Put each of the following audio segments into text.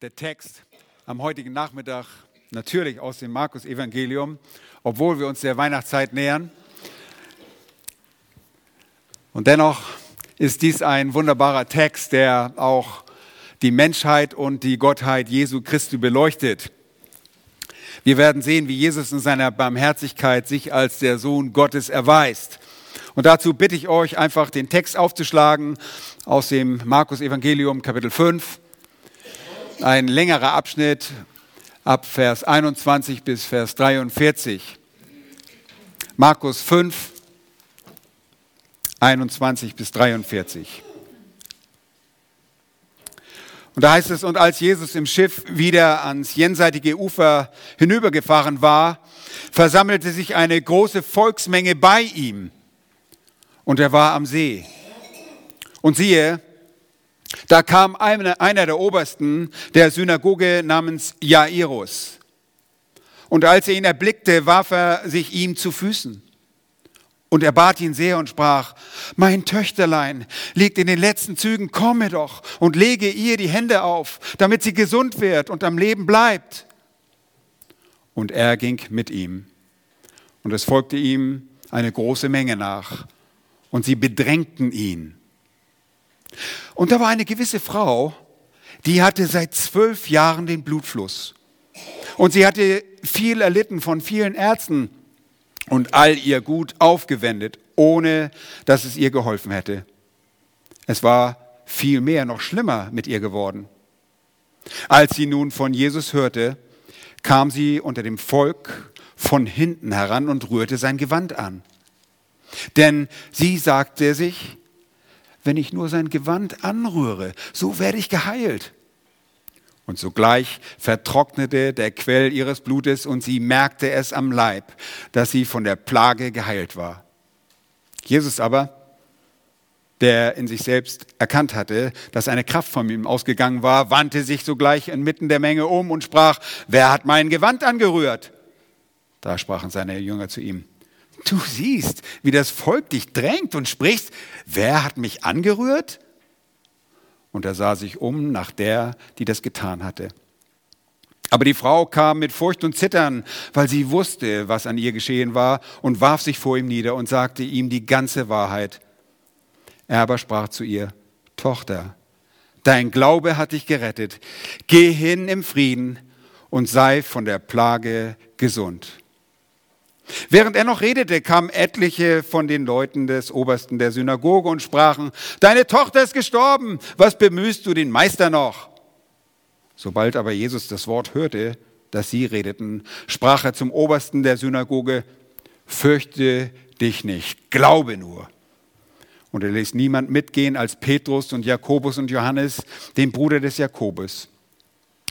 der Text am heutigen Nachmittag natürlich aus dem Markus-Evangelium, obwohl wir uns der Weihnachtszeit nähern. Und dennoch ist dies ein wunderbarer Text, der auch die Menschheit und die Gottheit Jesu Christi beleuchtet. Wir werden sehen, wie Jesus in seiner Barmherzigkeit sich als der Sohn Gottes erweist. Und dazu bitte ich euch einfach den Text aufzuschlagen aus dem Markus Evangelium Kapitel 5 ein längerer Abschnitt ab Vers 21 bis Vers 43. Markus 5, 21 bis 43. Und da heißt es, und als Jesus im Schiff wieder ans jenseitige Ufer hinübergefahren war, versammelte sich eine große Volksmenge bei ihm. Und er war am See. Und siehe, da kam einer der Obersten der Synagoge namens Jairus. Und als er ihn erblickte, warf er sich ihm zu Füßen. Und er bat ihn sehr und sprach, mein Töchterlein liegt in den letzten Zügen, komme doch und lege ihr die Hände auf, damit sie gesund wird und am Leben bleibt. Und er ging mit ihm. Und es folgte ihm eine große Menge nach. Und sie bedrängten ihn. Und da war eine gewisse Frau, die hatte seit zwölf Jahren den Blutfluss. Und sie hatte viel erlitten von vielen Ärzten und all ihr Gut aufgewendet, ohne dass es ihr geholfen hätte. Es war viel mehr, noch schlimmer mit ihr geworden. Als sie nun von Jesus hörte, kam sie unter dem Volk von hinten heran und rührte sein Gewand an. Denn sie sagte sich, wenn ich nur sein Gewand anrühre, so werde ich geheilt. Und sogleich vertrocknete der Quell ihres Blutes und sie merkte es am Leib, dass sie von der Plage geheilt war. Jesus aber, der in sich selbst erkannt hatte, dass eine Kraft von ihm ausgegangen war, wandte sich sogleich inmitten der Menge um und sprach, wer hat mein Gewand angerührt? Da sprachen seine Jünger zu ihm, Du siehst, wie das Volk dich drängt und sprichst, wer hat mich angerührt? Und er sah sich um nach der, die das getan hatte. Aber die Frau kam mit Furcht und Zittern, weil sie wusste, was an ihr geschehen war, und warf sich vor ihm nieder und sagte ihm die ganze Wahrheit. Er aber sprach zu ihr, Tochter, dein Glaube hat dich gerettet. Geh hin im Frieden und sei von der Plage gesund. Während er noch redete, kamen etliche von den Leuten des Obersten der Synagoge und sprachen, Deine Tochter ist gestorben, was bemühst du den Meister noch? Sobald aber Jesus das Wort hörte, das sie redeten, sprach er zum Obersten der Synagoge, Fürchte dich nicht, glaube nur. Und er ließ niemand mitgehen als Petrus und Jakobus und Johannes, den Bruder des Jakobus.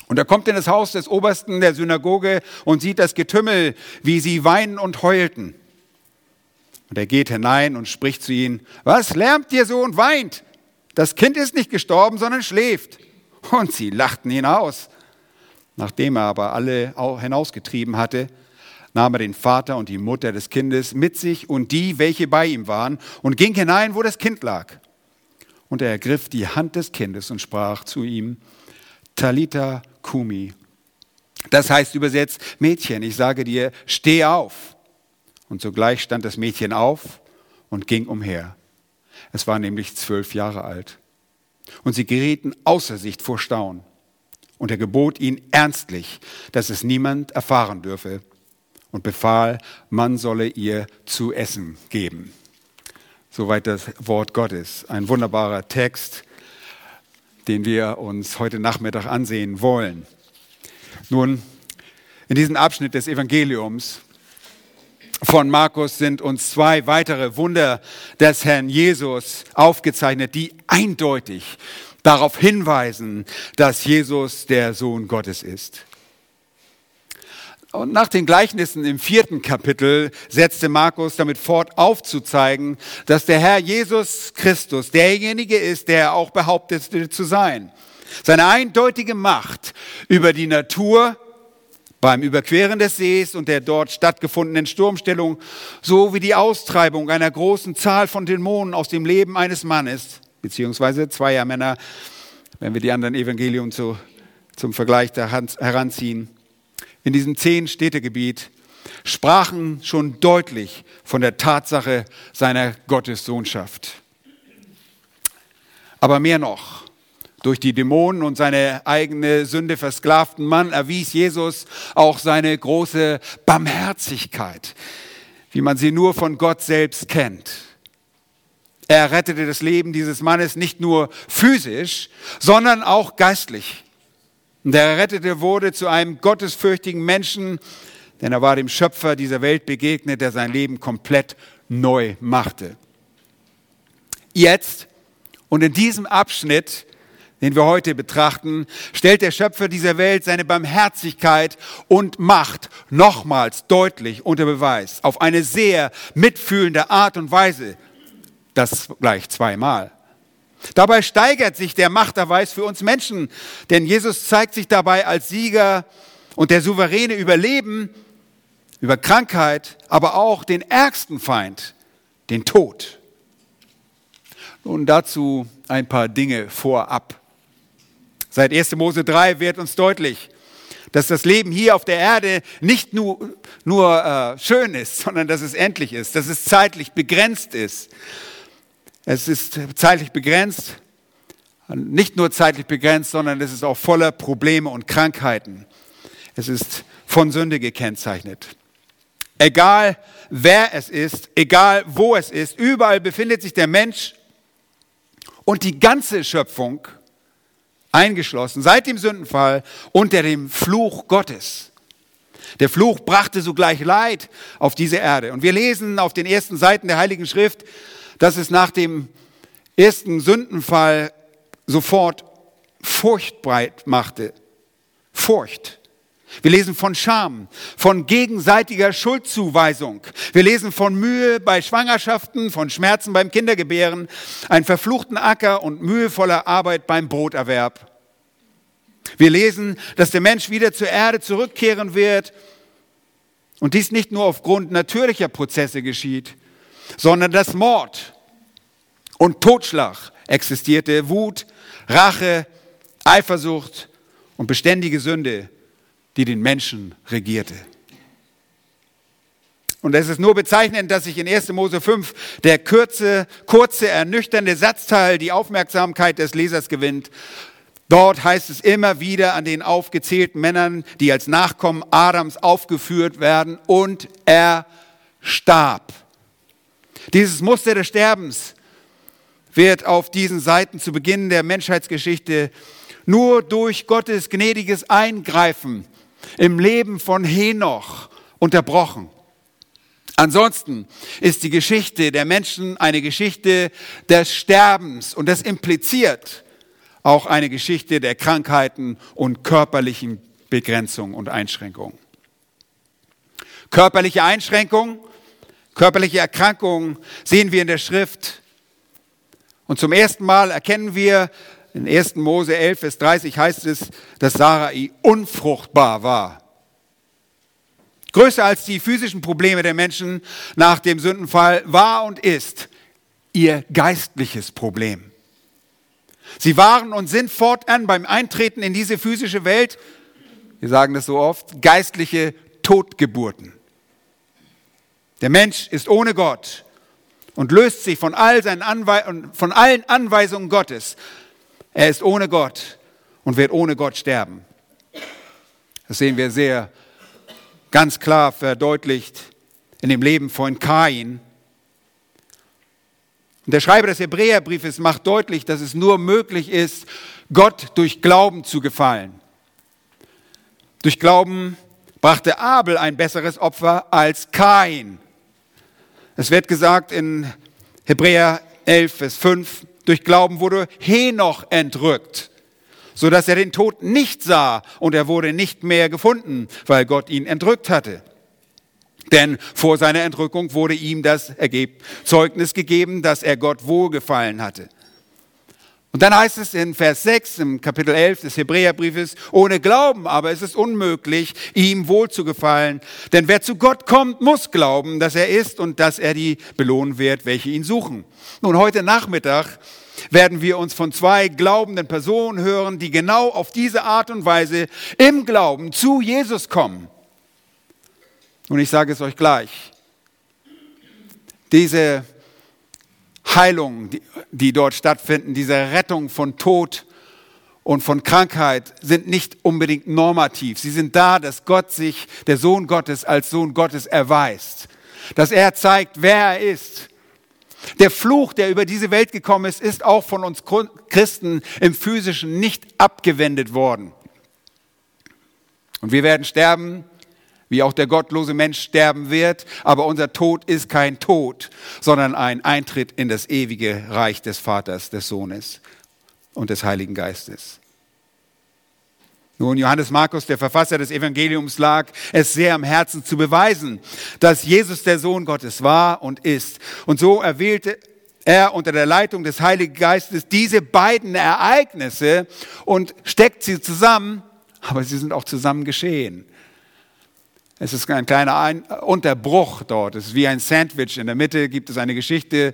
Und er kommt in das Haus des Obersten der Synagoge und sieht das Getümmel, wie sie weinen und heulten. Und er geht hinein und spricht zu ihnen, was lärmt ihr so und weint? Das Kind ist nicht gestorben, sondern schläft. Und sie lachten ihn aus. Nachdem er aber alle hinausgetrieben hatte, nahm er den Vater und die Mutter des Kindes mit sich und die, welche bei ihm waren, und ging hinein, wo das Kind lag. Und er ergriff die Hand des Kindes und sprach zu ihm, Talita Kumi. Das heißt übersetzt, Mädchen, ich sage dir, steh auf. Und sogleich stand das Mädchen auf und ging umher. Es war nämlich zwölf Jahre alt. Und sie gerieten außer Sicht vor Staunen. Und er gebot ihnen ernstlich, dass es niemand erfahren dürfe und befahl, man solle ihr zu essen geben. Soweit das Wort Gottes. Ein wunderbarer Text, den wir uns heute Nachmittag ansehen wollen. Nun, in diesem Abschnitt des Evangeliums von Markus sind uns zwei weitere Wunder des Herrn Jesus aufgezeichnet, die eindeutig darauf hinweisen, dass Jesus der Sohn Gottes ist. Und nach den Gleichnissen im vierten Kapitel setzte Markus damit fort aufzuzeigen, dass der Herr Jesus Christus derjenige ist, der er auch behauptete zu sein. Seine eindeutige Macht über die Natur beim Überqueren des Sees und der dort stattgefundenen Sturmstellung, sowie die Austreibung einer großen Zahl von Dämonen aus dem Leben eines Mannes, beziehungsweise zweier Männer, wenn wir die anderen Evangelien zu zum Vergleich heranziehen, in diesem zehn Städtegebiet sprachen schon deutlich von der Tatsache seiner Gottessohnschaft. Aber mehr noch, durch die Dämonen und seine eigene Sünde versklavten Mann erwies Jesus auch seine große Barmherzigkeit, wie man sie nur von Gott selbst kennt. Er rettete das Leben dieses Mannes nicht nur physisch, sondern auch geistlich. Der Errettete wurde zu einem gottesfürchtigen Menschen, denn er war dem Schöpfer dieser Welt begegnet, der sein Leben komplett neu machte. Jetzt und in diesem Abschnitt, den wir heute betrachten, stellt der Schöpfer dieser Welt seine Barmherzigkeit und Macht nochmals deutlich unter Beweis, auf eine sehr mitfühlende Art und Weise, das gleich zweimal. Dabei steigert sich der Machterweis für uns Menschen, denn Jesus zeigt sich dabei als Sieger und der souveräne Überleben über Krankheit, aber auch den ärgsten Feind, den Tod. Nun dazu ein paar Dinge vorab. Seit 1. Mose 3 wird uns deutlich, dass das Leben hier auf der Erde nicht nur, nur äh, schön ist, sondern dass es endlich ist, dass es zeitlich begrenzt ist. Es ist zeitlich begrenzt, nicht nur zeitlich begrenzt, sondern es ist auch voller Probleme und Krankheiten. Es ist von Sünde gekennzeichnet. Egal wer es ist, egal wo es ist, überall befindet sich der Mensch und die ganze Schöpfung eingeschlossen seit dem Sündenfall unter dem Fluch Gottes. Der Fluch brachte sogleich Leid auf diese Erde. Und wir lesen auf den ersten Seiten der Heiligen Schrift, dass es nach dem ersten Sündenfall sofort Furcht breit machte. Furcht. Wir lesen von Scham, von gegenseitiger Schuldzuweisung. Wir lesen von Mühe bei Schwangerschaften, von Schmerzen beim Kindergebären, einen verfluchten Acker und mühevoller Arbeit beim Broterwerb. Wir lesen, dass der Mensch wieder zur Erde zurückkehren wird und dies nicht nur aufgrund natürlicher Prozesse geschieht, sondern dass Mord und Totschlag existierte, Wut, Rache, Eifersucht und beständige Sünde die den Menschen regierte. Und es ist nur bezeichnend, dass sich in 1. Mose 5 der kurze, kurze, ernüchternde Satzteil die Aufmerksamkeit des Lesers gewinnt. Dort heißt es immer wieder an den aufgezählten Männern, die als Nachkommen Adams aufgeführt werden, und er starb. Dieses Muster des Sterbens wird auf diesen Seiten zu Beginn der Menschheitsgeschichte nur durch Gottes gnädiges Eingreifen im Leben von Henoch unterbrochen. Ansonsten ist die Geschichte der Menschen eine Geschichte des Sterbens und das impliziert auch eine Geschichte der Krankheiten und körperlichen Begrenzung und Einschränkungen. Körperliche Einschränkungen, körperliche Erkrankungen sehen wir in der Schrift. Und zum ersten Mal erkennen wir, in 1. Mose 11, Vers 30 heißt es, dass Sarai unfruchtbar war. Größer als die physischen Probleme der Menschen nach dem Sündenfall war und ist ihr geistliches Problem. Sie waren und sind fortan beim Eintreten in diese physische Welt, wir sagen das so oft, geistliche Totgeburten. Der Mensch ist ohne Gott und löst sich von, all seinen Anwe von allen Anweisungen Gottes er ist ohne Gott und wird ohne Gott sterben. Das sehen wir sehr ganz klar verdeutlicht in dem Leben von Kain. Und der Schreiber des Hebräerbriefes macht deutlich, dass es nur möglich ist, Gott durch Glauben zu gefallen. Durch Glauben brachte Abel ein besseres Opfer als Kain. Es wird gesagt in Hebräer 11, Vers 5, durch Glauben wurde Henoch entrückt, so dass er den Tod nicht sah und er wurde nicht mehr gefunden, weil Gott ihn entrückt hatte. Denn vor seiner Entrückung wurde ihm das Zeugnis gegeben, dass er Gott wohlgefallen hatte. Und dann heißt es in Vers 6 im Kapitel 11 des Hebräerbriefes, ohne Glauben aber ist es unmöglich, ihm wohl zu gefallen. Denn wer zu Gott kommt, muss glauben, dass er ist und dass er die belohnen wird, welche ihn suchen. Nun, heute Nachmittag werden wir uns von zwei glaubenden Personen hören, die genau auf diese Art und Weise im Glauben zu Jesus kommen. Und ich sage es euch gleich, diese Heilungen, die, die dort stattfinden, diese Rettung von Tod und von Krankheit sind nicht unbedingt normativ. Sie sind da, dass Gott sich, der Sohn Gottes, als Sohn Gottes erweist. Dass er zeigt, wer er ist. Der Fluch, der über diese Welt gekommen ist, ist auch von uns Christen im physischen nicht abgewendet worden. Und wir werden sterben, wie auch der gottlose Mensch sterben wird, aber unser Tod ist kein Tod, sondern ein Eintritt in das ewige Reich des Vaters, des Sohnes und des Heiligen Geistes. Nun, Johannes Markus, der Verfasser des Evangeliums, lag es sehr am Herzen zu beweisen, dass Jesus der Sohn Gottes war und ist. Und so erwählte er unter der Leitung des Heiligen Geistes diese beiden Ereignisse und steckt sie zusammen, aber sie sind auch zusammen geschehen. Es ist ein kleiner Unterbruch dort. Es ist wie ein Sandwich. In der Mitte gibt es eine Geschichte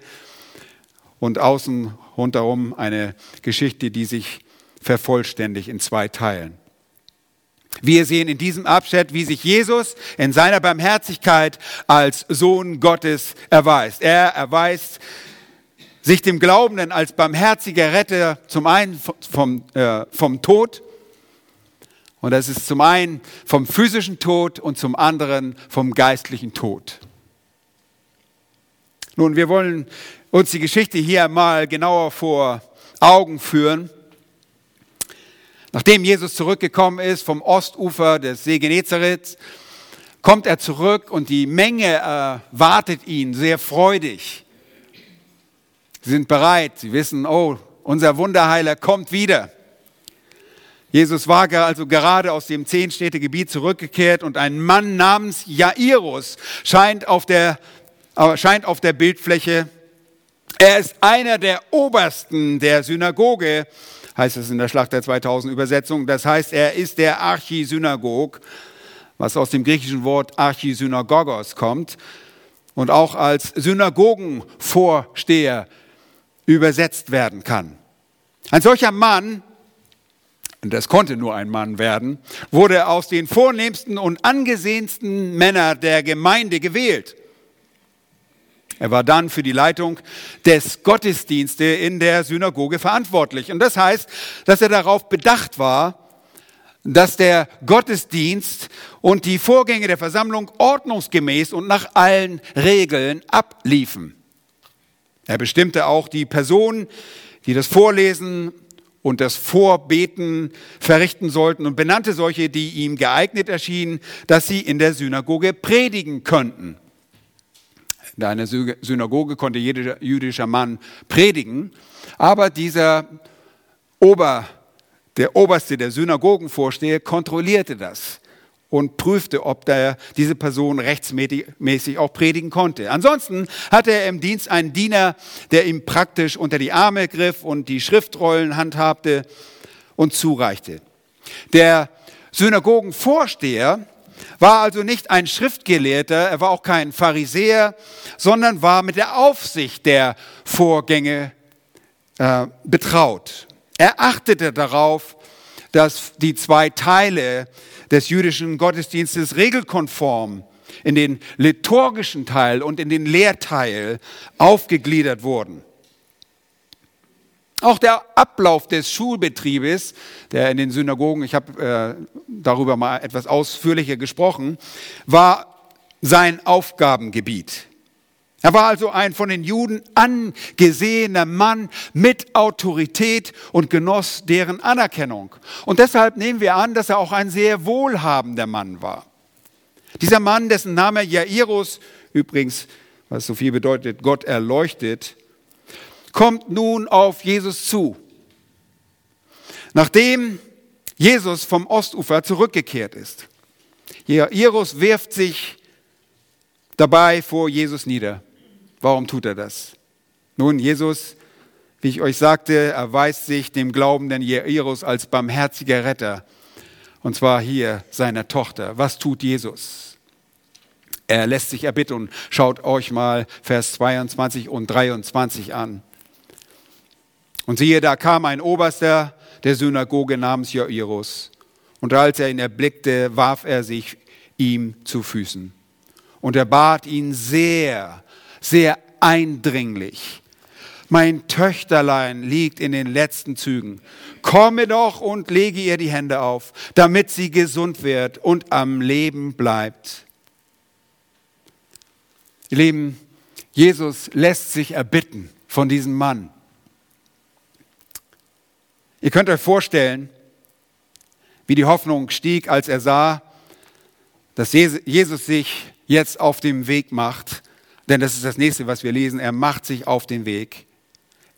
und außen rundherum eine Geschichte, die sich vervollständigt in zwei Teilen. Wir sehen in diesem Abschnitt, wie sich Jesus in seiner Barmherzigkeit als Sohn Gottes erweist. Er erweist sich dem Glaubenden als barmherziger Retter zum einen vom, äh, vom Tod und das ist zum einen vom physischen Tod und zum anderen vom geistlichen Tod. Nun, wir wollen uns die Geschichte hier mal genauer vor Augen führen. Nachdem Jesus zurückgekommen ist vom Ostufer des See Genezareth, kommt er zurück und die Menge erwartet ihn sehr freudig. Sie sind bereit, sie wissen, oh, unser Wunderheiler kommt wieder. Jesus war also gerade aus dem Zehnstädtegebiet zurückgekehrt und ein Mann namens Jairus scheint auf der, scheint auf der Bildfläche. Er ist einer der Obersten der Synagoge, heißt es in der Schlachter 2000 Übersetzung. Das heißt, er ist der Archisynagog, was aus dem griechischen Wort Archisynagogos kommt und auch als Synagogenvorsteher übersetzt werden kann. Ein solcher Mann das konnte nur ein Mann werden, wurde aus den vornehmsten und angesehensten Männern der Gemeinde gewählt. Er war dann für die Leitung des Gottesdienstes in der Synagoge verantwortlich. Und das heißt, dass er darauf bedacht war, dass der Gottesdienst und die Vorgänge der Versammlung ordnungsgemäß und nach allen Regeln abliefen. Er bestimmte auch die Personen, die das Vorlesen und das Vorbeten verrichten sollten und benannte solche, die ihm geeignet erschienen, dass sie in der Synagoge predigen könnten. In einer Synagoge konnte jeder jüdischer Mann predigen, aber dieser Ober, der Oberste der Synagogenvorsteher kontrollierte das und prüfte, ob der, diese Person rechtsmäßig auch predigen konnte. Ansonsten hatte er im Dienst einen Diener, der ihm praktisch unter die Arme griff und die Schriftrollen handhabte und zureichte. Der Synagogenvorsteher war also nicht ein Schriftgelehrter, er war auch kein Pharisäer, sondern war mit der Aufsicht der Vorgänge äh, betraut. Er achtete darauf, dass die zwei Teile des jüdischen Gottesdienstes regelkonform in den liturgischen Teil und in den Lehrteil aufgegliedert wurden. Auch der Ablauf des Schulbetriebes, der in den Synagogen, ich habe äh, darüber mal etwas ausführlicher gesprochen, war sein Aufgabengebiet. Er war also ein von den Juden angesehener Mann mit Autorität und genoss deren Anerkennung. Und deshalb nehmen wir an, dass er auch ein sehr wohlhabender Mann war. Dieser Mann, dessen Name Jairus, übrigens, was so viel bedeutet, Gott erleuchtet, kommt nun auf Jesus zu. Nachdem Jesus vom Ostufer zurückgekehrt ist. Jairus wirft sich dabei vor Jesus nieder. Warum tut er das? Nun, Jesus, wie ich euch sagte, erweist sich dem glaubenden Jairus als barmherziger Retter. Und zwar hier seiner Tochter. Was tut Jesus? Er lässt sich erbitten. Schaut euch mal Vers 22 und 23 an. Und siehe, da kam ein Oberster der Synagoge namens Jairus. Und als er ihn erblickte, warf er sich ihm zu Füßen. Und er bat ihn sehr, sehr eindringlich. Mein Töchterlein liegt in den letzten Zügen. Komme doch und lege ihr die Hände auf, damit sie gesund wird und am Leben bleibt. Ihr Lieben, Jesus lässt sich erbitten von diesem Mann. Ihr könnt euch vorstellen, wie die Hoffnung stieg, als er sah, dass Jesus sich jetzt auf dem Weg macht. Denn das ist das nächste, was wir lesen. Er macht sich auf den Weg.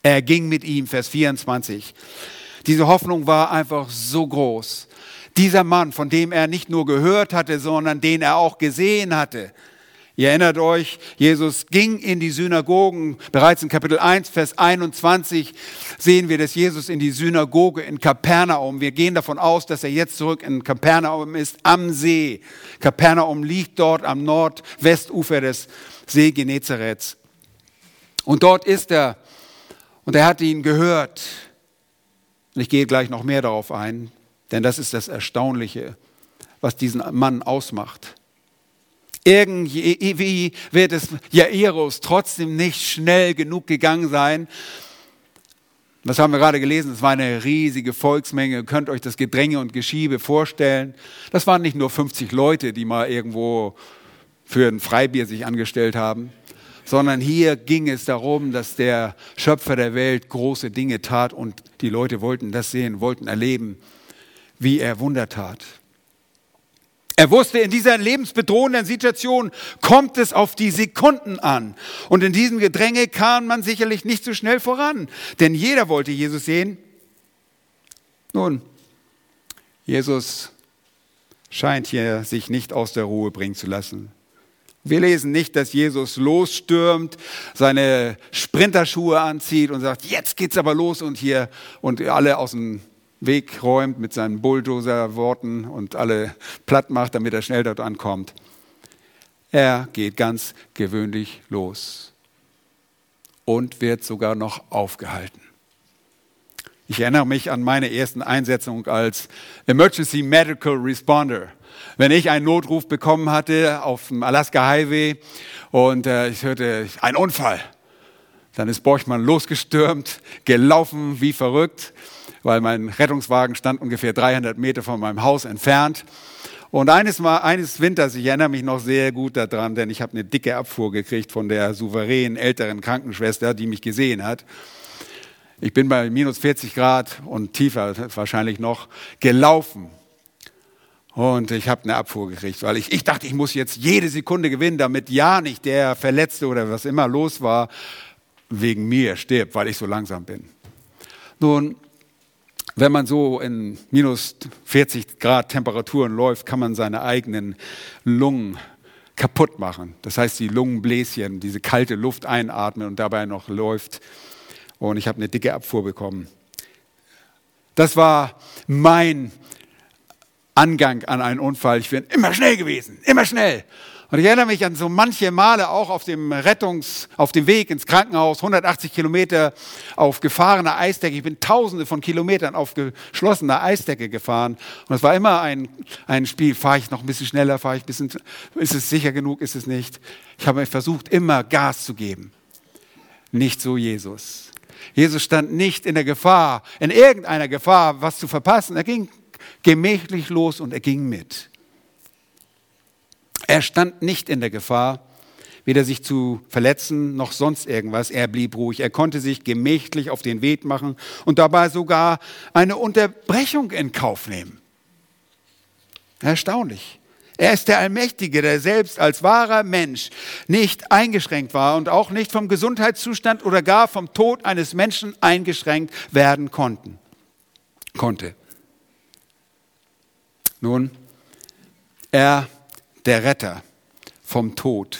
Er ging mit ihm, Vers 24. Diese Hoffnung war einfach so groß. Dieser Mann, von dem er nicht nur gehört hatte, sondern den er auch gesehen hatte, Ihr erinnert euch, Jesus ging in die Synagogen. Bereits in Kapitel 1, Vers 21 sehen wir, dass Jesus in die Synagoge in Kapernaum, wir gehen davon aus, dass er jetzt zurück in Kapernaum ist, am See. Kapernaum liegt dort am Nordwestufer des See Genezareth. Und dort ist er. Und er hat ihn gehört. Und ich gehe gleich noch mehr darauf ein, denn das ist das Erstaunliche, was diesen Mann ausmacht. Irgendwie wird es Jairus trotzdem nicht schnell genug gegangen sein. Was haben wir gerade gelesen? Es war eine riesige Volksmenge. Ihr könnt euch das Gedränge und Geschiebe vorstellen. Das waren nicht nur 50 Leute, die mal irgendwo für ein Freibier sich angestellt haben, sondern hier ging es darum, dass der Schöpfer der Welt große Dinge tat und die Leute wollten das sehen, wollten erleben, wie er Wunder tat. Er wusste, in dieser lebensbedrohenden Situation kommt es auf die Sekunden an. Und in diesem Gedränge kam man sicherlich nicht so schnell voran, denn jeder wollte Jesus sehen. Nun, Jesus scheint hier sich nicht aus der Ruhe bringen zu lassen. Wir lesen nicht, dass Jesus losstürmt, seine Sprinterschuhe anzieht und sagt, jetzt geht's aber los und hier und alle aus dem Weg räumt mit seinen Bulldozer-Worten und alle platt macht, damit er schnell dort ankommt. Er geht ganz gewöhnlich los und wird sogar noch aufgehalten. Ich erinnere mich an meine ersten Einsetzung als Emergency Medical Responder. Wenn ich einen Notruf bekommen hatte auf dem Alaska Highway und äh, ich hörte ein Unfall, dann ist Borchmann losgestürmt, gelaufen wie verrückt weil mein Rettungswagen stand ungefähr 300 Meter von meinem Haus entfernt. Und eines, Mal, eines Winters, ich erinnere mich noch sehr gut daran, denn ich habe eine dicke Abfuhr gekriegt von der souveränen älteren Krankenschwester, die mich gesehen hat. Ich bin bei minus 40 Grad und tiefer wahrscheinlich noch gelaufen. Und ich habe eine Abfuhr gekriegt, weil ich, ich dachte, ich muss jetzt jede Sekunde gewinnen, damit ja nicht der Verletzte oder was immer los war, wegen mir stirbt, weil ich so langsam bin. Nun, wenn man so in minus 40 Grad Temperaturen läuft, kann man seine eigenen Lungen kaputt machen. Das heißt, die Lungenbläschen, diese kalte Luft einatmen und dabei noch läuft. Und ich habe eine dicke Abfuhr bekommen. Das war mein Angang an einen Unfall. Ich bin immer schnell gewesen, immer schnell. Und ich erinnere mich an so manche Male auch auf dem Rettungs, auf dem Weg ins Krankenhaus, 180 Kilometer auf gefahrener Eisdecke. Ich bin tausende von Kilometern auf geschlossener Eisdecke gefahren. Und es war immer ein, ein Spiel. Fahre ich noch ein bisschen schneller? Fahre ich ein bisschen, ist es sicher genug? Ist es nicht? Ich habe versucht, immer Gas zu geben. Nicht so Jesus. Jesus stand nicht in der Gefahr, in irgendeiner Gefahr, was zu verpassen. Er ging gemächlich los und er ging mit. Er stand nicht in der Gefahr, weder sich zu verletzen noch sonst irgendwas. Er blieb ruhig. Er konnte sich gemächlich auf den Weg machen und dabei sogar eine Unterbrechung in Kauf nehmen. Erstaunlich. Er ist der Allmächtige, der selbst als wahrer Mensch nicht eingeschränkt war und auch nicht vom Gesundheitszustand oder gar vom Tod eines Menschen eingeschränkt werden konnten, konnte. Nun, er der Retter vom Tod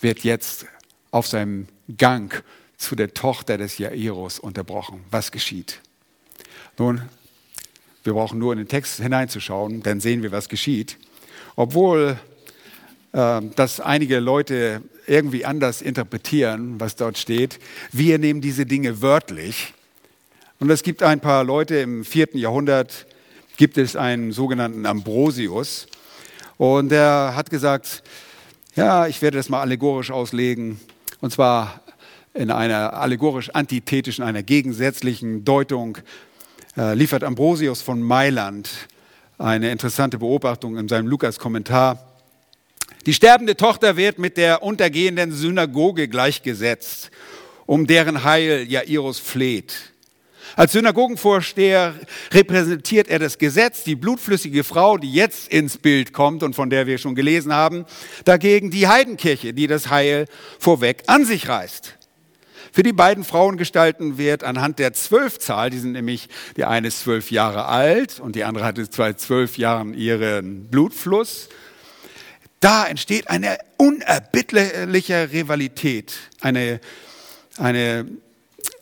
wird jetzt auf seinem Gang zu der Tochter des Jairus unterbrochen. Was geschieht? Nun, wir brauchen nur in den Text hineinzuschauen, dann sehen wir, was geschieht. Obwohl äh, das einige Leute irgendwie anders interpretieren, was dort steht, wir nehmen diese Dinge wörtlich. Und es gibt ein paar Leute im vierten Jahrhundert, gibt es einen sogenannten Ambrosius. Und der hat gesagt, ja, ich werde das mal allegorisch auslegen. Und zwar in einer allegorisch antithetischen, einer gegensätzlichen Deutung äh, liefert Ambrosius von Mailand eine interessante Beobachtung in seinem Lukas-Kommentar. Die sterbende Tochter wird mit der untergehenden Synagoge gleichgesetzt, um deren Heil Jairus fleht. Als Synagogenvorsteher repräsentiert er das Gesetz, die blutflüssige Frau, die jetzt ins Bild kommt und von der wir schon gelesen haben, dagegen die Heidenkirche, die das Heil vorweg an sich reißt. Für die beiden Frauengestalten wird anhand der Zwölfzahl, die sind nämlich, die eine ist zwölf Jahre alt und die andere hatte seit zwölf Jahren ihren Blutfluss, da entsteht eine unerbittliche Rivalität, eine, eine,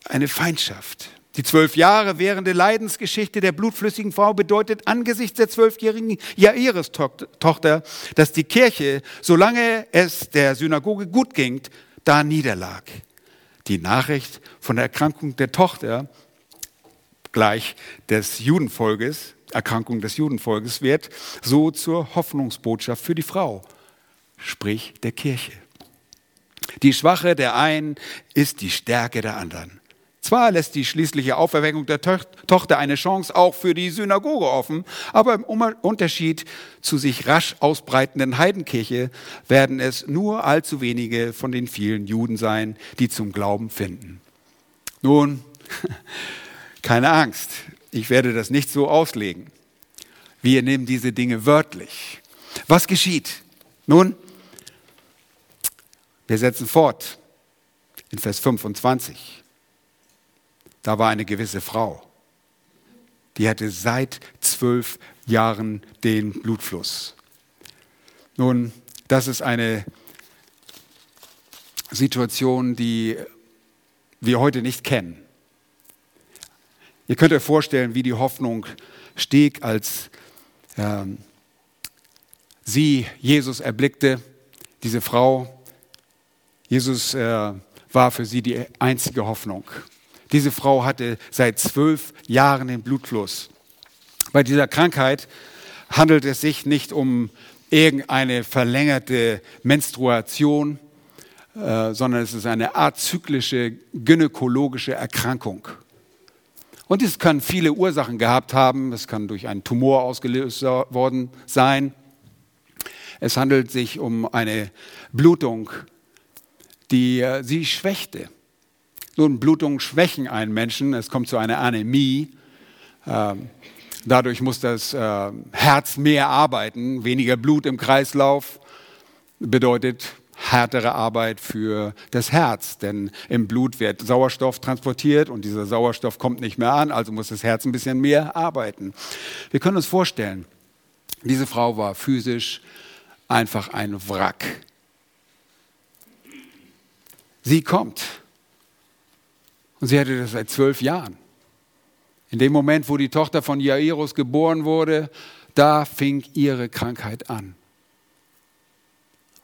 eine Feindschaft. Die zwölf Jahre währende Leidensgeschichte der blutflüssigen Frau bedeutet angesichts der zwölfjährigen Jairus-Tochter, dass die Kirche, solange es der Synagoge gut ging, da niederlag die Nachricht von der Erkrankung der Tochter gleich des Judenvolkes, Erkrankung des Judenvolkes wird so zur Hoffnungsbotschaft für die Frau, sprich der Kirche. Die Schwache der einen ist die Stärke der anderen. Zwar lässt die schließliche Auferweckung der Tochter eine Chance auch für die Synagoge offen, aber im Unterschied zu sich rasch ausbreitenden Heidenkirche werden es nur allzu wenige von den vielen Juden sein, die zum Glauben finden. Nun, keine Angst, ich werde das nicht so auslegen. Wir nehmen diese Dinge wörtlich. Was geschieht? Nun, wir setzen fort in Vers 25 da war eine gewisse Frau, die hatte seit zwölf Jahren den Blutfluss. Nun, das ist eine Situation, die wir heute nicht kennen. Ihr könnt euch vorstellen, wie die Hoffnung stieg, als ähm, sie Jesus erblickte, diese Frau. Jesus äh, war für sie die einzige Hoffnung. Diese Frau hatte seit zwölf Jahren den Blutfluss. Bei dieser Krankheit handelt es sich nicht um irgendeine verlängerte Menstruation, äh, sondern es ist eine azyklische gynäkologische Erkrankung. Und es kann viele Ursachen gehabt haben. Es kann durch einen Tumor ausgelöst worden sein. Es handelt sich um eine Blutung, die äh, sie schwächte. Nun, Blutungen schwächen einen Menschen. Es kommt zu einer Anämie. Ähm, dadurch muss das äh, Herz mehr arbeiten. Weniger Blut im Kreislauf bedeutet härtere Arbeit für das Herz, denn im Blut wird Sauerstoff transportiert und dieser Sauerstoff kommt nicht mehr an, also muss das Herz ein bisschen mehr arbeiten. Wir können uns vorstellen, diese Frau war physisch einfach ein Wrack. Sie kommt und sie hatte das seit zwölf Jahren. In dem Moment, wo die Tochter von Jairus geboren wurde, da fing ihre Krankheit an.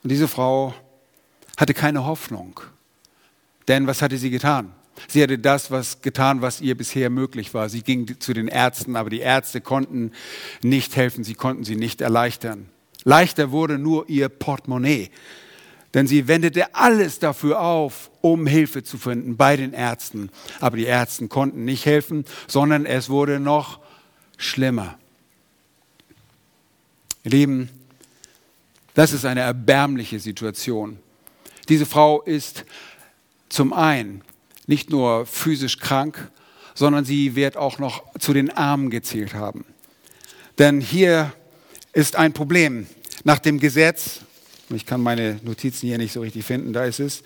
Und diese Frau hatte keine Hoffnung. Denn was hatte sie getan? Sie hatte das was getan, was ihr bisher möglich war. Sie ging zu den Ärzten, aber die Ärzte konnten nicht helfen, sie konnten sie nicht erleichtern. Leichter wurde nur ihr Portemonnaie. Denn sie wendete alles dafür auf, um Hilfe zu finden bei den Ärzten. Aber die Ärzte konnten nicht helfen, sondern es wurde noch schlimmer. Ihr Lieben, das ist eine erbärmliche Situation. Diese Frau ist zum einen nicht nur physisch krank, sondern sie wird auch noch zu den Armen gezählt haben. Denn hier ist ein Problem. Nach dem Gesetz ich kann meine Notizen hier nicht so richtig finden, da ist es.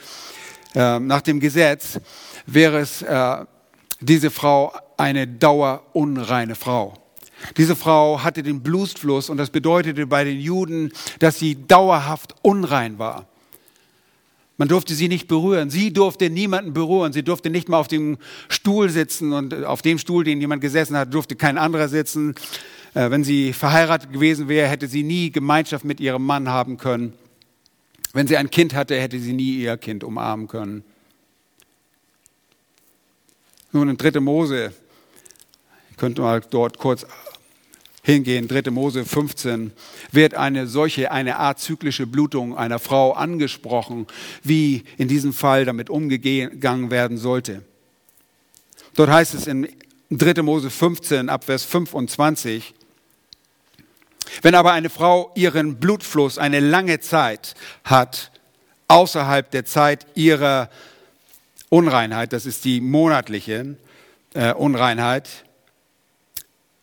Ähm, nach dem Gesetz wäre es äh, diese Frau eine dauerunreine Frau. Diese Frau hatte den Blutfluss und das bedeutete bei den Juden, dass sie dauerhaft unrein war. Man durfte sie nicht berühren. Sie durfte niemanden berühren. Sie durfte nicht mal auf dem Stuhl sitzen und auf dem Stuhl, den jemand gesessen hat, durfte kein anderer sitzen. Äh, wenn sie verheiratet gewesen wäre, hätte sie nie Gemeinschaft mit ihrem Mann haben können. Wenn sie ein Kind hatte, hätte sie nie ihr Kind umarmen können. Nun in 3. Mose Ich könnte mal dort kurz hingehen, 3. Mose 15, wird eine solche, eine Art zyklische Blutung einer Frau angesprochen, wie in diesem Fall damit umgegangen werden sollte. Dort heißt es in 3. Mose 15 ab Vers 25, wenn aber eine Frau ihren Blutfluss eine lange Zeit hat, außerhalb der Zeit ihrer Unreinheit, das ist die monatliche äh, Unreinheit,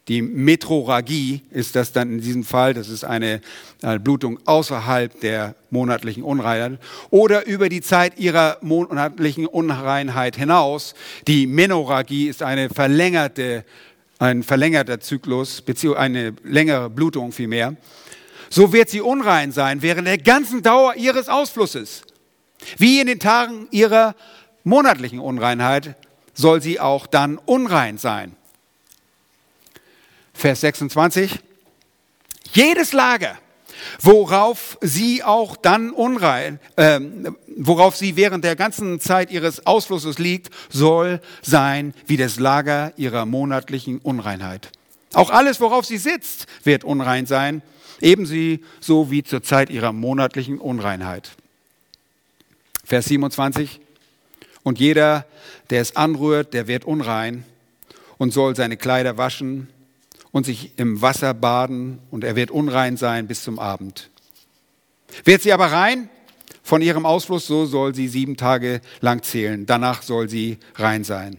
die Metroragie ist das dann in diesem Fall, das ist eine, eine Blutung außerhalb der monatlichen Unreinheit oder über die Zeit ihrer monatlichen Unreinheit hinaus. Die Menoragie ist eine verlängerte, ein verlängerter Zyklus, beziehungsweise eine längere Blutung vielmehr. So wird sie unrein sein während der ganzen Dauer ihres Ausflusses. Wie in den Tagen ihrer monatlichen Unreinheit soll sie auch dann unrein sein. Vers 26. Jedes Lager, worauf sie auch dann unrein, äh, worauf sie während der ganzen Zeit ihres Ausflusses liegt, soll sein wie das Lager ihrer monatlichen Unreinheit. Auch alles, worauf sie sitzt, wird unrein sein, ebenso wie zur Zeit ihrer monatlichen Unreinheit. Vers 27. Und jeder, der es anrührt, der wird unrein und soll seine Kleider waschen und sich im Wasser baden und er wird unrein sein bis zum Abend. Wird sie aber rein von ihrem Ausfluss, so soll sie sieben Tage lang zählen. Danach soll sie rein sein.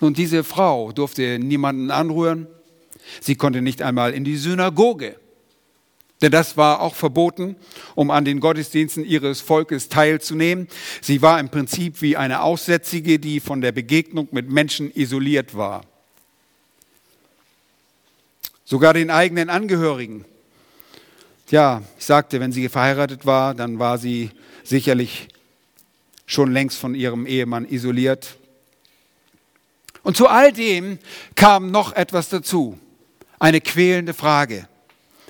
Nun, diese Frau durfte niemanden anrühren. Sie konnte nicht einmal in die Synagoge. Denn das war auch verboten, um an den Gottesdiensten ihres Volkes teilzunehmen. Sie war im Prinzip wie eine Aussätzige, die von der Begegnung mit Menschen isoliert war sogar den eigenen Angehörigen. Ja, ich sagte, wenn sie verheiratet war, dann war sie sicherlich schon längst von ihrem Ehemann isoliert. Und zu all dem kam noch etwas dazu, eine quälende Frage.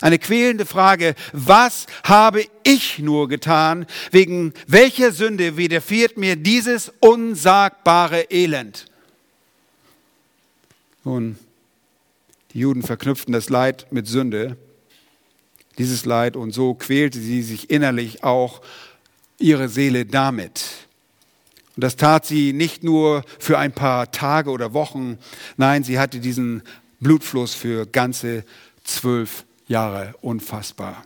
Eine quälende Frage, was habe ich nur getan, wegen welcher Sünde widerfährt mir dieses unsagbare Elend? Nun, die Juden verknüpften das Leid mit Sünde, dieses Leid, und so quälte sie sich innerlich auch ihre Seele damit. Und das tat sie nicht nur für ein paar Tage oder Wochen, nein, sie hatte diesen Blutfluss für ganze zwölf Jahre. Unfassbar.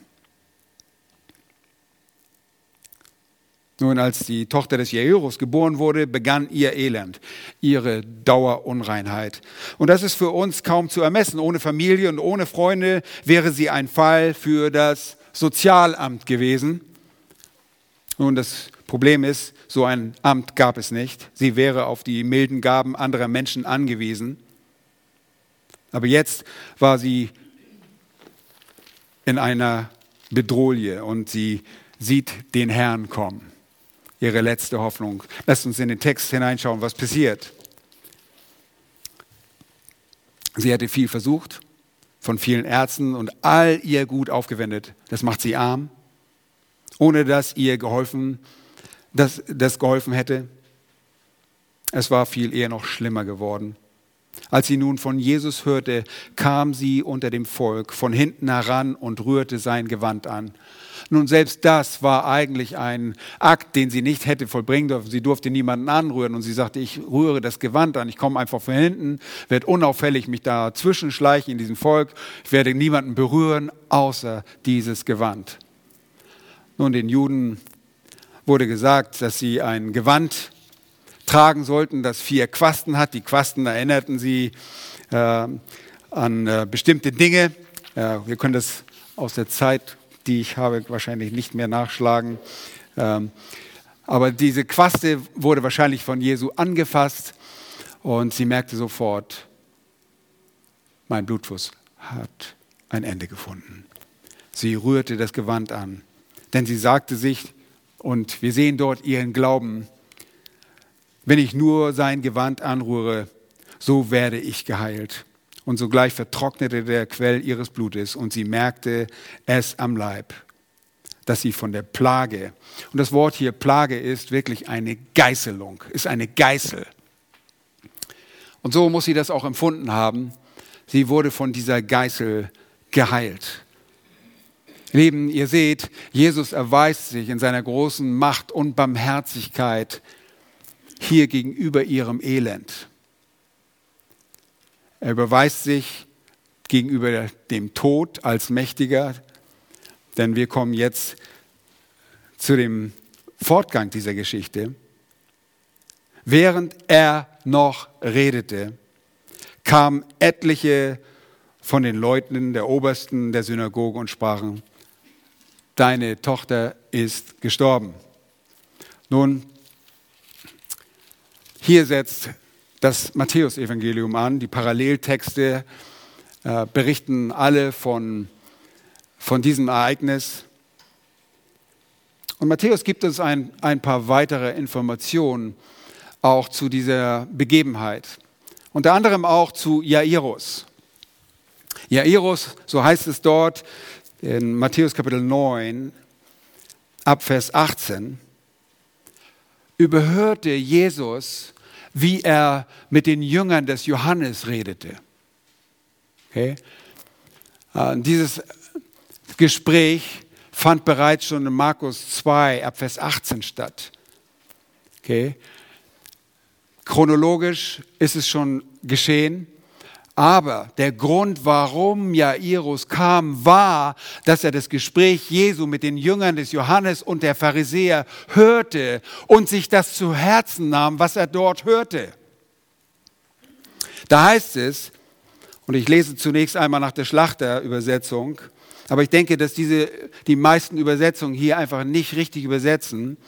Nun, als die Tochter des Jairus geboren wurde, begann ihr Elend, ihre Dauerunreinheit. Und das ist für uns kaum zu ermessen. Ohne Familie und ohne Freunde wäre sie ein Fall für das Sozialamt gewesen. Nun, das Problem ist, so ein Amt gab es nicht. Sie wäre auf die milden Gaben anderer Menschen angewiesen. Aber jetzt war sie in einer Bedrohlie und sie sieht den Herrn kommen ihre letzte Hoffnung. Lasst uns in den Text hineinschauen, was passiert. Sie hatte viel versucht, von vielen Ärzten und all ihr Gut aufgewendet. Das macht sie arm, ohne dass ihr geholfen, dass das geholfen hätte. Es war viel eher noch schlimmer geworden. Als sie nun von Jesus hörte, kam sie unter dem Volk von hinten heran und rührte sein Gewand an. Nun, selbst das war eigentlich ein Akt, den sie nicht hätte vollbringen dürfen. Sie durfte niemanden anrühren und sie sagte, ich rühre das Gewand an, ich komme einfach von hinten, werde unauffällig mich dazwischen schleichen in diesem Volk, ich werde niemanden berühren, außer dieses Gewand. Nun, den Juden wurde gesagt, dass sie ein Gewand tragen sollten, das vier Quasten hat. Die Quasten erinnerten sie äh, an äh, bestimmte Dinge. Äh, wir können das aus der Zeit, die ich habe, wahrscheinlich nicht mehr nachschlagen. Ähm, aber diese Quaste wurde wahrscheinlich von Jesu angefasst und sie merkte sofort, mein Blutfluss hat ein Ende gefunden. Sie rührte das Gewand an, denn sie sagte sich, und wir sehen dort ihren Glauben, wenn ich nur sein Gewand anrühre, so werde ich geheilt. Und sogleich vertrocknete der Quell ihres Blutes und sie merkte es am Leib, dass sie von der Plage, und das Wort hier Plage ist wirklich eine Geißelung, ist eine Geißel. Und so muss sie das auch empfunden haben. Sie wurde von dieser Geißel geheilt. Lieben, ihr seht, Jesus erweist sich in seiner großen Macht und Barmherzigkeit hier gegenüber ihrem Elend. Er überweist sich gegenüber dem Tod als Mächtiger, denn wir kommen jetzt zu dem Fortgang dieser Geschichte. Während er noch redete, kamen etliche von den Leuten der Obersten der Synagoge und sprachen, deine Tochter ist gestorben. Nun, hier setzt das Matthäusevangelium an. Die Paralleltexte äh, berichten alle von, von diesem Ereignis. Und Matthäus gibt uns ein, ein paar weitere Informationen auch zu dieser Begebenheit. Unter anderem auch zu Jairus. Jairus, so heißt es dort in Matthäus Kapitel 9, ab Vers 18, überhörte Jesus, wie er mit den Jüngern des Johannes redete. Okay? Äh, dieses Gespräch fand bereits schon in Markus 2 ab Vers 18 statt. Okay? Chronologisch ist es schon geschehen. Aber der Grund, warum Jairus kam, war, dass er das Gespräch Jesu mit den Jüngern des Johannes und der Pharisäer hörte und sich das zu Herzen nahm, was er dort hörte. Da heißt es, und ich lese zunächst einmal nach der Schlachterübersetzung, aber ich denke, dass diese, die meisten Übersetzungen hier einfach nicht richtig übersetzen,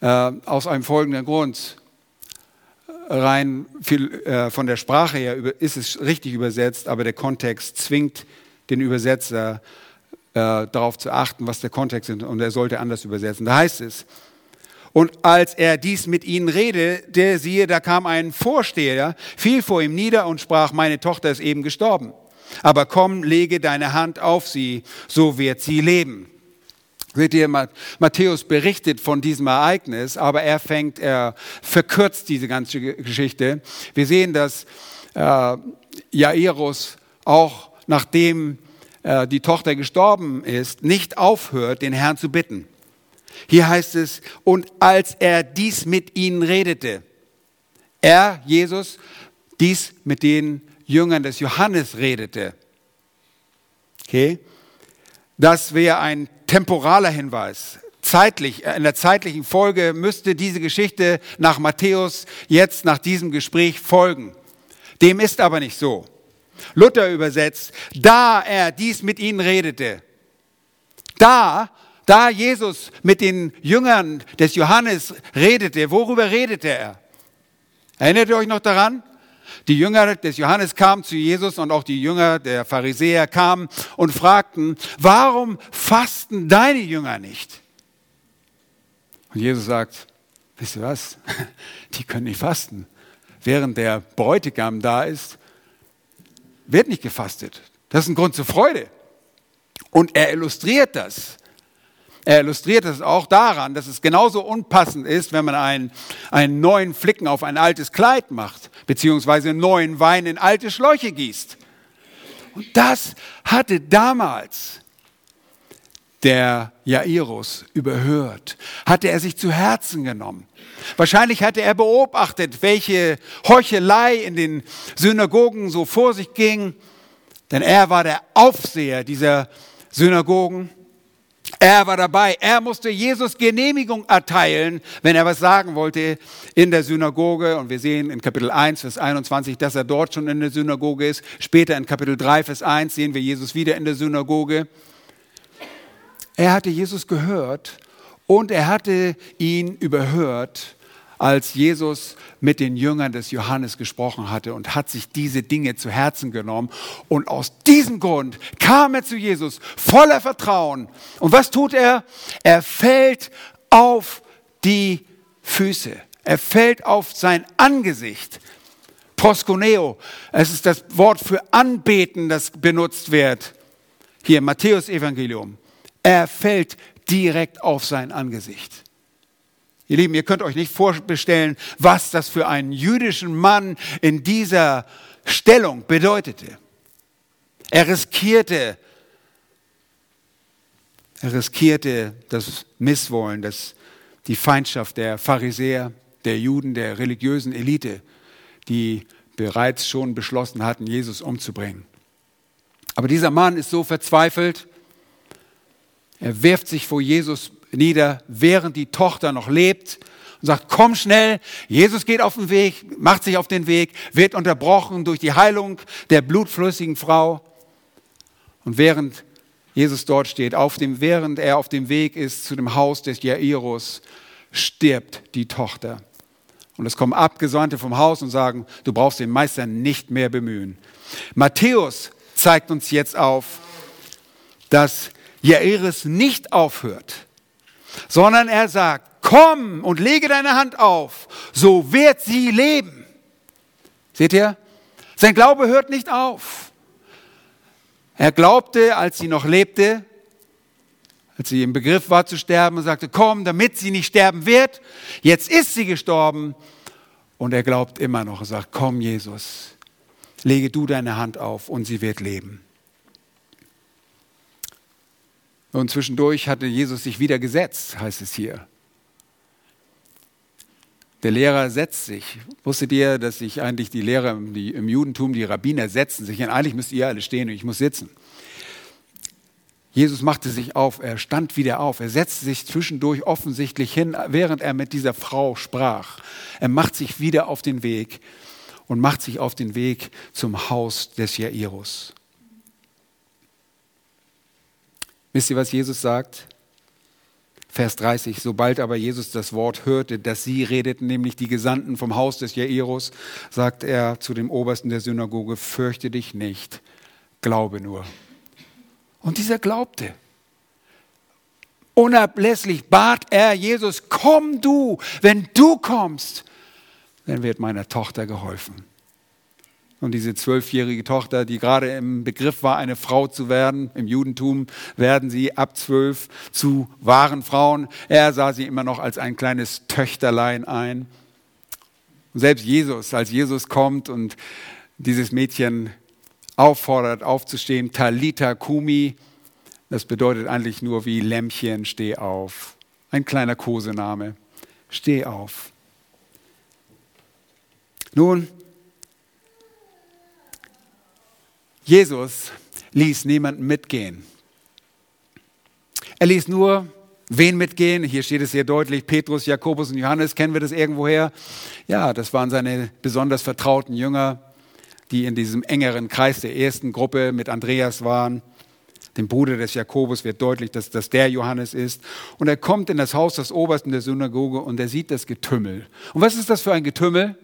äh, aus einem folgenden Grund rein viel, äh, von der Sprache her ist es richtig übersetzt, aber der Kontext zwingt den Übersetzer äh, darauf zu achten, was der Kontext ist, und er sollte anders übersetzen. Da heißt es, und als er dies mit ihnen redete, siehe, da kam ein Vorsteher, fiel vor ihm nieder und sprach, meine Tochter ist eben gestorben. Aber komm, lege deine Hand auf sie, so wird sie leben. Seht ihr, Matthäus berichtet von diesem Ereignis, aber er fängt, er verkürzt diese ganze Geschichte. Wir sehen, dass äh, Jairus auch nachdem äh, die Tochter gestorben ist, nicht aufhört, den Herrn zu bitten. Hier heißt es, und als er dies mit ihnen redete, er, Jesus, dies mit den Jüngern des Johannes redete. Okay? Das wäre ein temporaler Hinweis. Zeitlich, äh, in der zeitlichen Folge müsste diese Geschichte nach Matthäus jetzt nach diesem Gespräch folgen. Dem ist aber nicht so. Luther übersetzt, da er dies mit ihnen redete, da, da Jesus mit den Jüngern des Johannes redete, worüber redete er? Erinnert ihr euch noch daran? Die Jünger des Johannes kamen zu Jesus und auch die Jünger der Pharisäer kamen und fragten, warum fasten deine Jünger nicht? Und Jesus sagt, wisst ihr was? Die können nicht fasten. Während der Bräutigam da ist, wird nicht gefastet. Das ist ein Grund zur Freude. Und er illustriert das er illustriert es auch daran, dass es genauso unpassend ist, wenn man einen, einen neuen Flicken auf ein altes Kleid macht, beziehungsweise neuen Wein in alte Schläuche gießt. Und das hatte damals der Jairus überhört, hatte er sich zu Herzen genommen. Wahrscheinlich hatte er beobachtet, welche Heuchelei in den Synagogen so vor sich ging, denn er war der Aufseher dieser Synagogen. Er war dabei. Er musste Jesus Genehmigung erteilen, wenn er was sagen wollte in der Synagoge. Und wir sehen in Kapitel 1, Vers 21, dass er dort schon in der Synagoge ist. Später in Kapitel 3, Vers 1 sehen wir Jesus wieder in der Synagoge. Er hatte Jesus gehört und er hatte ihn überhört als Jesus mit den Jüngern des Johannes gesprochen hatte und hat sich diese Dinge zu Herzen genommen. Und aus diesem Grund kam er zu Jesus voller Vertrauen. Und was tut er? Er fällt auf die Füße. Er fällt auf sein Angesicht. Proskuneo, es ist das Wort für anbeten, das benutzt wird. Hier im Matthäus Evangelium. Er fällt direkt auf sein Angesicht. Ihr Lieben, ihr könnt euch nicht vorbestellen, was das für einen jüdischen Mann in dieser Stellung bedeutete. Er riskierte, er riskierte das Misswollen, das, die Feindschaft der Pharisäer, der Juden, der religiösen Elite, die bereits schon beschlossen hatten, Jesus umzubringen. Aber dieser Mann ist so verzweifelt, er wirft sich vor Jesus nieder, während die Tochter noch lebt und sagt, komm schnell, Jesus geht auf den Weg, macht sich auf den Weg, wird unterbrochen durch die Heilung der blutflüssigen Frau. Und während Jesus dort steht, auf dem, während er auf dem Weg ist zu dem Haus des Jairus, stirbt die Tochter. Und es kommen Abgesandte vom Haus und sagen, du brauchst den Meister nicht mehr bemühen. Matthäus zeigt uns jetzt auf, dass Jairus nicht aufhört, sondern er sagt, komm und lege deine Hand auf, so wird sie leben. Seht ihr? Sein Glaube hört nicht auf. Er glaubte, als sie noch lebte, als sie im Begriff war zu sterben und sagte, komm, damit sie nicht sterben wird. Jetzt ist sie gestorben und er glaubt immer noch und sagt, komm Jesus, lege du deine Hand auf und sie wird leben. Und zwischendurch hatte Jesus sich wieder gesetzt, heißt es hier. Der Lehrer setzt sich. Wusstet ihr, dass sich eigentlich die Lehrer im Judentum, die Rabbiner setzen sich? Und eigentlich müsst ihr alle stehen und ich muss sitzen. Jesus machte sich auf, er stand wieder auf, er setzte sich zwischendurch offensichtlich hin, während er mit dieser Frau sprach. Er macht sich wieder auf den Weg und macht sich auf den Weg zum Haus des Jairus. Wisst ihr, was Jesus sagt? Vers 30, sobald aber Jesus das Wort hörte, dass sie redeten, nämlich die Gesandten vom Haus des Jairus, sagt er zu dem Obersten der Synagoge, fürchte dich nicht, glaube nur. Und dieser glaubte. Unablässig bat er Jesus, komm du, wenn du kommst, dann wird meiner Tochter geholfen. Und diese zwölfjährige Tochter, die gerade im Begriff war, eine Frau zu werden, im Judentum werden sie ab zwölf zu wahren Frauen. Er sah sie immer noch als ein kleines Töchterlein ein. Und selbst Jesus, als Jesus kommt und dieses Mädchen auffordert, aufzustehen. Talita Kumi, das bedeutet eigentlich nur wie Lämmchen, steh auf. Ein kleiner Kosename. Steh auf. Nun, Jesus ließ niemanden mitgehen. Er ließ nur wen mitgehen? Hier steht es sehr deutlich, Petrus, Jakobus und Johannes, kennen wir das irgendwoher? Ja, das waren seine besonders vertrauten Jünger die in diesem engeren Kreis der ersten Gruppe mit Andreas waren. Dem Bruder des Jakobus wird deutlich, dass das der Johannes ist. Und er kommt in das Haus des Obersten der Synagoge und er sieht das Getümmel. Und was ist das für ein Getümmel?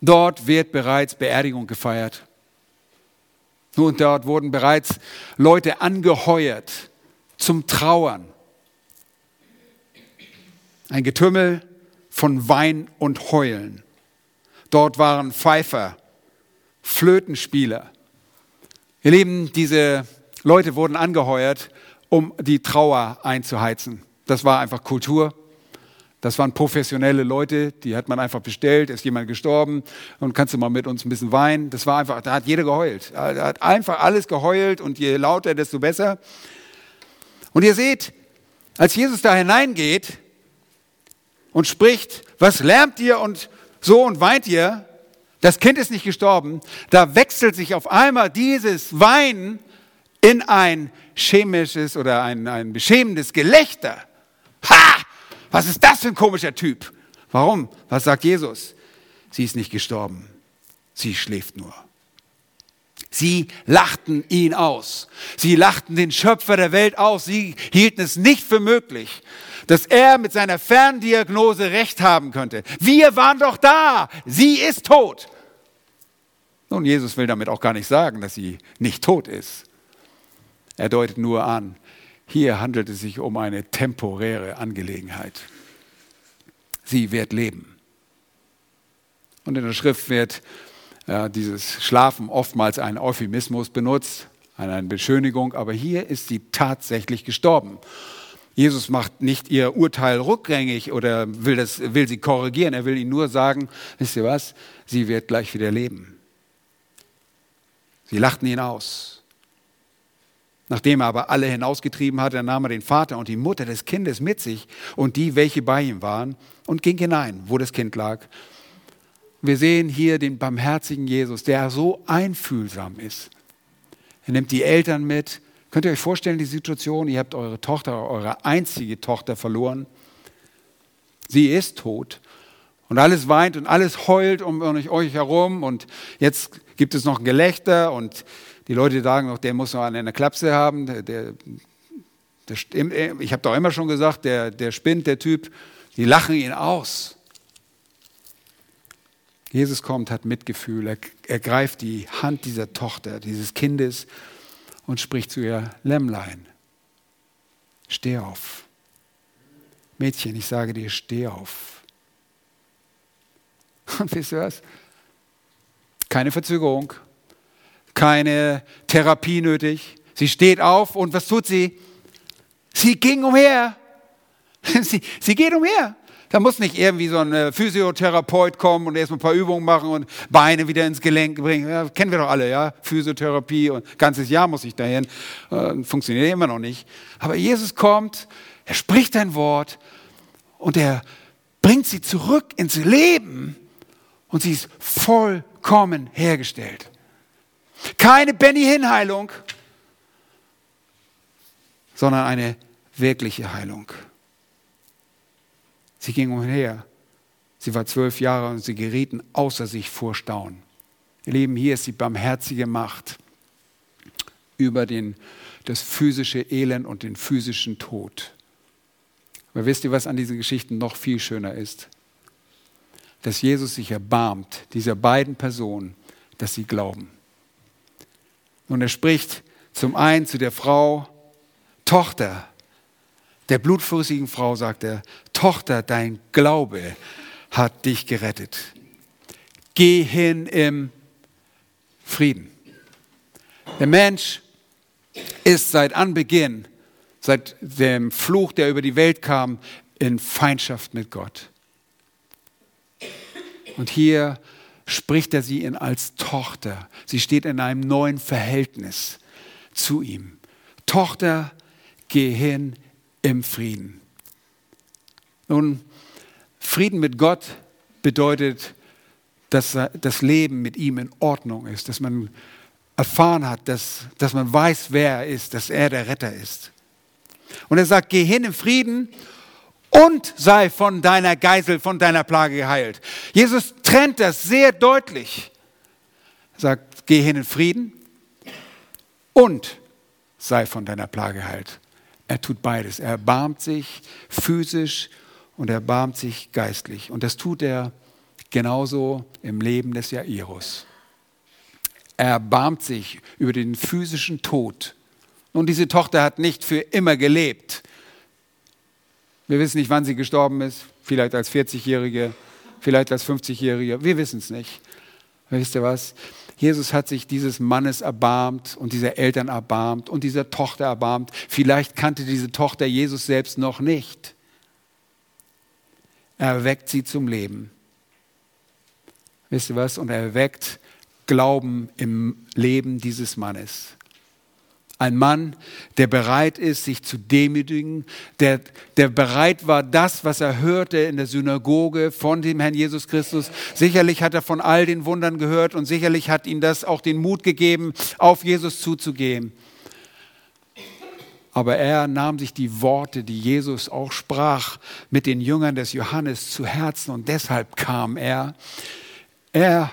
Dort wird bereits Beerdigung gefeiert. Nun, dort wurden bereits Leute angeheuert zum Trauern. Ein Getümmel von Wein und Heulen. Dort waren Pfeifer, Flötenspieler. Ihr Lieben, diese Leute wurden angeheuert, um die Trauer einzuheizen. Das war einfach Kultur. Das waren professionelle Leute, die hat man einfach bestellt, ist jemand gestorben und kannst du mal mit uns ein bisschen weinen. Das war einfach, da hat jeder geheult. Da hat einfach alles geheult und je lauter, desto besser. Und ihr seht, als Jesus da hineingeht und spricht, was lärmt ihr und so und weint ihr, das Kind ist nicht gestorben, da wechselt sich auf einmal dieses Weinen in ein chemisches oder ein, ein beschämendes Gelächter. Ha! Was ist das für ein komischer Typ? Warum? Was sagt Jesus? Sie ist nicht gestorben. Sie schläft nur. Sie lachten ihn aus. Sie lachten den Schöpfer der Welt aus. Sie hielten es nicht für möglich, dass er mit seiner Ferndiagnose recht haben könnte. Wir waren doch da. Sie ist tot. Nun, Jesus will damit auch gar nicht sagen, dass sie nicht tot ist. Er deutet nur an, hier handelt es sich um eine temporäre Angelegenheit. Sie wird leben. Und in der Schrift wird ja, dieses Schlafen oftmals ein Euphemismus benutzt, eine Beschönigung, aber hier ist sie tatsächlich gestorben. Jesus macht nicht ihr Urteil rückgängig oder will, das, will sie korrigieren. Er will ihnen nur sagen, wisst ihr was, sie wird gleich wieder leben. Sie lachten ihn aus. Nachdem er aber alle hinausgetrieben hatte, nahm er den Vater und die Mutter des Kindes mit sich und die, welche bei ihm waren, und ging hinein, wo das Kind lag. Wir sehen hier den barmherzigen Jesus, der so einfühlsam ist. Er nimmt die Eltern mit. Könnt ihr euch vorstellen, die Situation? Ihr habt eure Tochter, eure einzige Tochter verloren. Sie ist tot. Und alles weint und alles heult um euch herum. Und jetzt gibt es noch ein Gelächter und die Leute sagen noch, der muss noch eine Klapse haben. Der, der, der, ich habe doch immer schon gesagt, der, der spinnt, der Typ. Die lachen ihn aus. Jesus kommt, hat Mitgefühl, er, er greift die Hand dieser Tochter, dieses Kindes und spricht zu ihr, Lämmlein, steh auf. Mädchen, ich sage dir, steh auf. Und wisst ihr was? Keine Verzögerung, keine Therapie nötig. Sie steht auf und was tut sie? Sie ging umher. Sie, sie geht umher. Da muss nicht irgendwie so ein äh, Physiotherapeut kommen und erstmal ein paar Übungen machen und Beine wieder ins Gelenk bringen. Ja, kennen wir doch alle, ja? Physiotherapie und ganzes Jahr muss ich dahin. Äh, funktioniert immer noch nicht. Aber Jesus kommt, er spricht ein Wort und er bringt sie zurück ins Leben und sie ist vollkommen hergestellt. Keine Benny-Hin-Heilung, sondern eine wirkliche Heilung. Sie ging umher. Sie war zwölf Jahre und sie gerieten außer sich vor Staunen. Ihr Lieben, hier ist die barmherzige Macht über den, das physische Elend und den physischen Tod. Aber wisst ihr, was an diesen Geschichten noch viel schöner ist? Dass Jesus sich erbarmt, dieser beiden Personen, dass sie glauben. Und er spricht zum einen zu der Frau, Tochter, der blutflüssigen Frau sagt er, Tochter, dein Glaube hat dich gerettet. Geh hin im Frieden. Der Mensch ist seit Anbeginn, seit dem Fluch, der über die Welt kam, in Feindschaft mit Gott. Und hier spricht er sie in als Tochter. Sie steht in einem neuen Verhältnis zu ihm. Tochter, geh hin im Frieden. Nun, Frieden mit Gott bedeutet, dass das Leben mit ihm in Ordnung ist, dass man erfahren hat, dass, dass man weiß, wer er ist, dass er der Retter ist. Und er sagt, geh hin im Frieden und sei von deiner Geisel, von deiner Plage geheilt. Jesus trennt das sehr deutlich. Er sagt, geh hin in Frieden und sei von deiner Plage geheilt. Er tut beides. Er erbarmt sich physisch und er erbarmt sich geistlich. Und das tut er genauso im Leben des Jairus. Er erbarmt sich über den physischen Tod. Und diese Tochter hat nicht für immer gelebt. Wir wissen nicht, wann sie gestorben ist. Vielleicht als 40-Jährige, vielleicht als 50-Jährige. Wir wissen es nicht. Wisst ihr was? Jesus hat sich dieses Mannes erbarmt und dieser Eltern erbarmt und dieser Tochter erbarmt. Vielleicht kannte diese Tochter Jesus selbst noch nicht. Er erweckt sie zum Leben. Wisst ihr was? Und er erweckt Glauben im Leben dieses Mannes. Ein Mann, der bereit ist, sich zu demütigen, der, der bereit war, das, was er hörte in der Synagoge von dem Herrn Jesus Christus. Sicherlich hat er von all den Wundern gehört und sicherlich hat ihm das auch den Mut gegeben, auf Jesus zuzugehen. Aber er nahm sich die Worte, die Jesus auch sprach, mit den Jüngern des Johannes zu Herzen und deshalb kam er. Er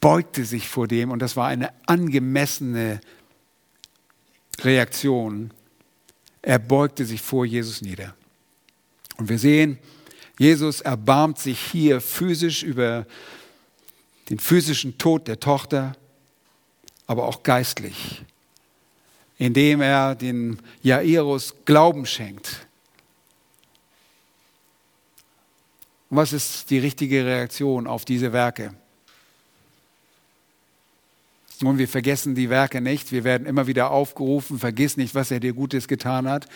beugte sich vor dem und das war eine angemessene Reaktion. Er beugte sich vor Jesus nieder. Und wir sehen, Jesus erbarmt sich hier physisch über den physischen Tod der Tochter, aber auch geistlich, indem er den Jairus Glauben schenkt. Und was ist die richtige Reaktion auf diese Werke? Und wir vergessen die Werke nicht. Wir werden immer wieder aufgerufen, vergiss nicht, was er dir Gutes getan hat.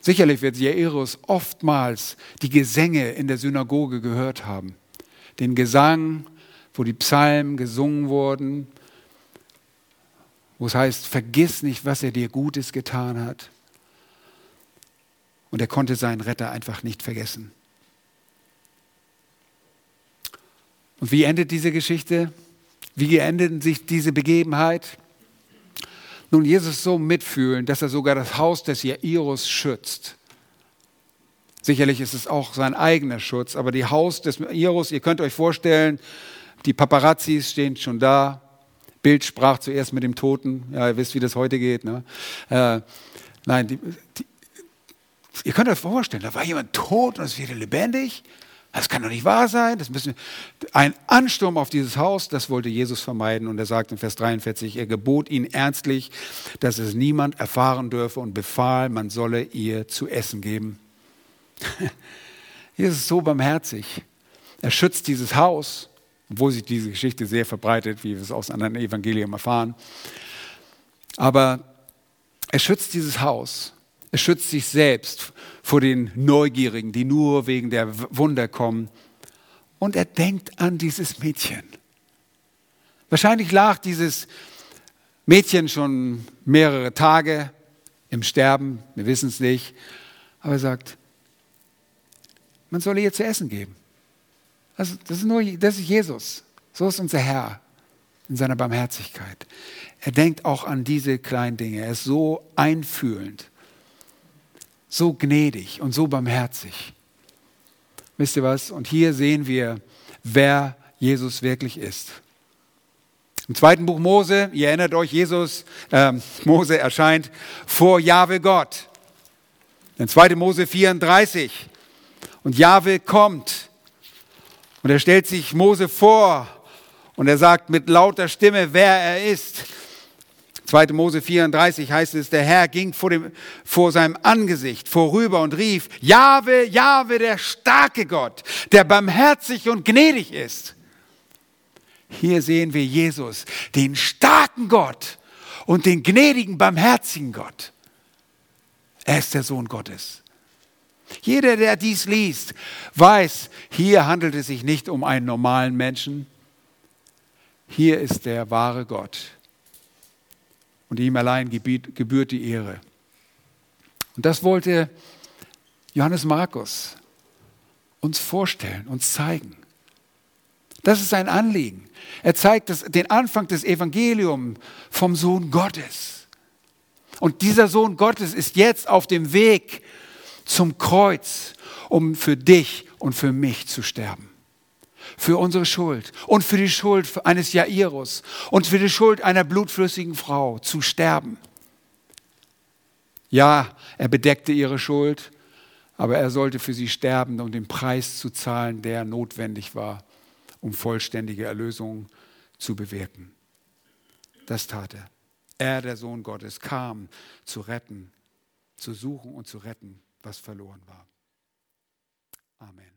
Sicherlich wird Jairus oftmals die Gesänge in der Synagoge gehört haben. Den Gesang, wo die Psalmen gesungen wurden, wo es heißt, vergiss nicht, was er dir Gutes getan hat. Und er konnte seinen Retter einfach nicht vergessen. Und wie endet diese Geschichte? Wie endet sich diese Begebenheit? Nun, Jesus so mitfühlen, dass er sogar das Haus des Jairus schützt. Sicherlich ist es auch sein eigener Schutz, aber die Haus des Jairus, ihr könnt euch vorstellen, die Paparazzis stehen schon da. Bild sprach zuerst mit dem Toten. Ja, ihr wisst, wie das heute geht. Ne? Äh, nein, die, die, ihr könnt euch vorstellen, da war jemand tot und es wird lebendig. Das kann doch nicht wahr sein. Das müssen, ein Ansturm auf dieses Haus, das wollte Jesus vermeiden. Und er sagt in Vers 43, er gebot ihn ernstlich, dass es niemand erfahren dürfe und befahl, man solle ihr zu essen geben. Jesus ist so barmherzig. Er schützt dieses Haus, obwohl sich diese Geschichte sehr verbreitet, wie wir es aus anderen Evangelien erfahren. Aber er schützt dieses Haus. Er schützt sich selbst vor den Neugierigen, die nur wegen der Wunder kommen. Und er denkt an dieses Mädchen. Wahrscheinlich lag dieses Mädchen schon mehrere Tage im Sterben, wir wissen es nicht, aber er sagt, man soll ihr zu essen geben. Das, das, ist nur, das ist Jesus. So ist unser Herr in seiner Barmherzigkeit. Er denkt auch an diese kleinen Dinge. Er ist so einfühlend so gnädig und so barmherzig. Wisst ihr was? Und hier sehen wir, wer Jesus wirklich ist. Im zweiten Buch Mose, ihr erinnert euch, Jesus, äh, Mose erscheint vor Jahwe Gott. In 2. Mose 34. Und Jahwe kommt und er stellt sich Mose vor und er sagt mit lauter Stimme, wer er ist. 2. Mose 34 heißt es, der Herr ging vor, dem, vor seinem Angesicht vorüber und rief, Jahwe, Jahwe, der starke Gott, der barmherzig und gnädig ist. Hier sehen wir Jesus, den starken Gott und den gnädigen, barmherzigen Gott. Er ist der Sohn Gottes. Jeder, der dies liest, weiß, hier handelt es sich nicht um einen normalen Menschen. Hier ist der wahre Gott und ihm allein gebührt die Ehre. Und das wollte Johannes Markus uns vorstellen, uns zeigen. Das ist sein Anliegen. Er zeigt das, den Anfang des Evangeliums vom Sohn Gottes. Und dieser Sohn Gottes ist jetzt auf dem Weg zum Kreuz, um für dich und für mich zu sterben für unsere Schuld und für die Schuld eines Jairus und für die Schuld einer blutflüssigen Frau zu sterben. Ja, er bedeckte ihre Schuld, aber er sollte für sie sterben, um den Preis zu zahlen, der notwendig war, um vollständige Erlösung zu bewirken. Das tat er. Er, der Sohn Gottes, kam zu retten, zu suchen und zu retten, was verloren war. Amen.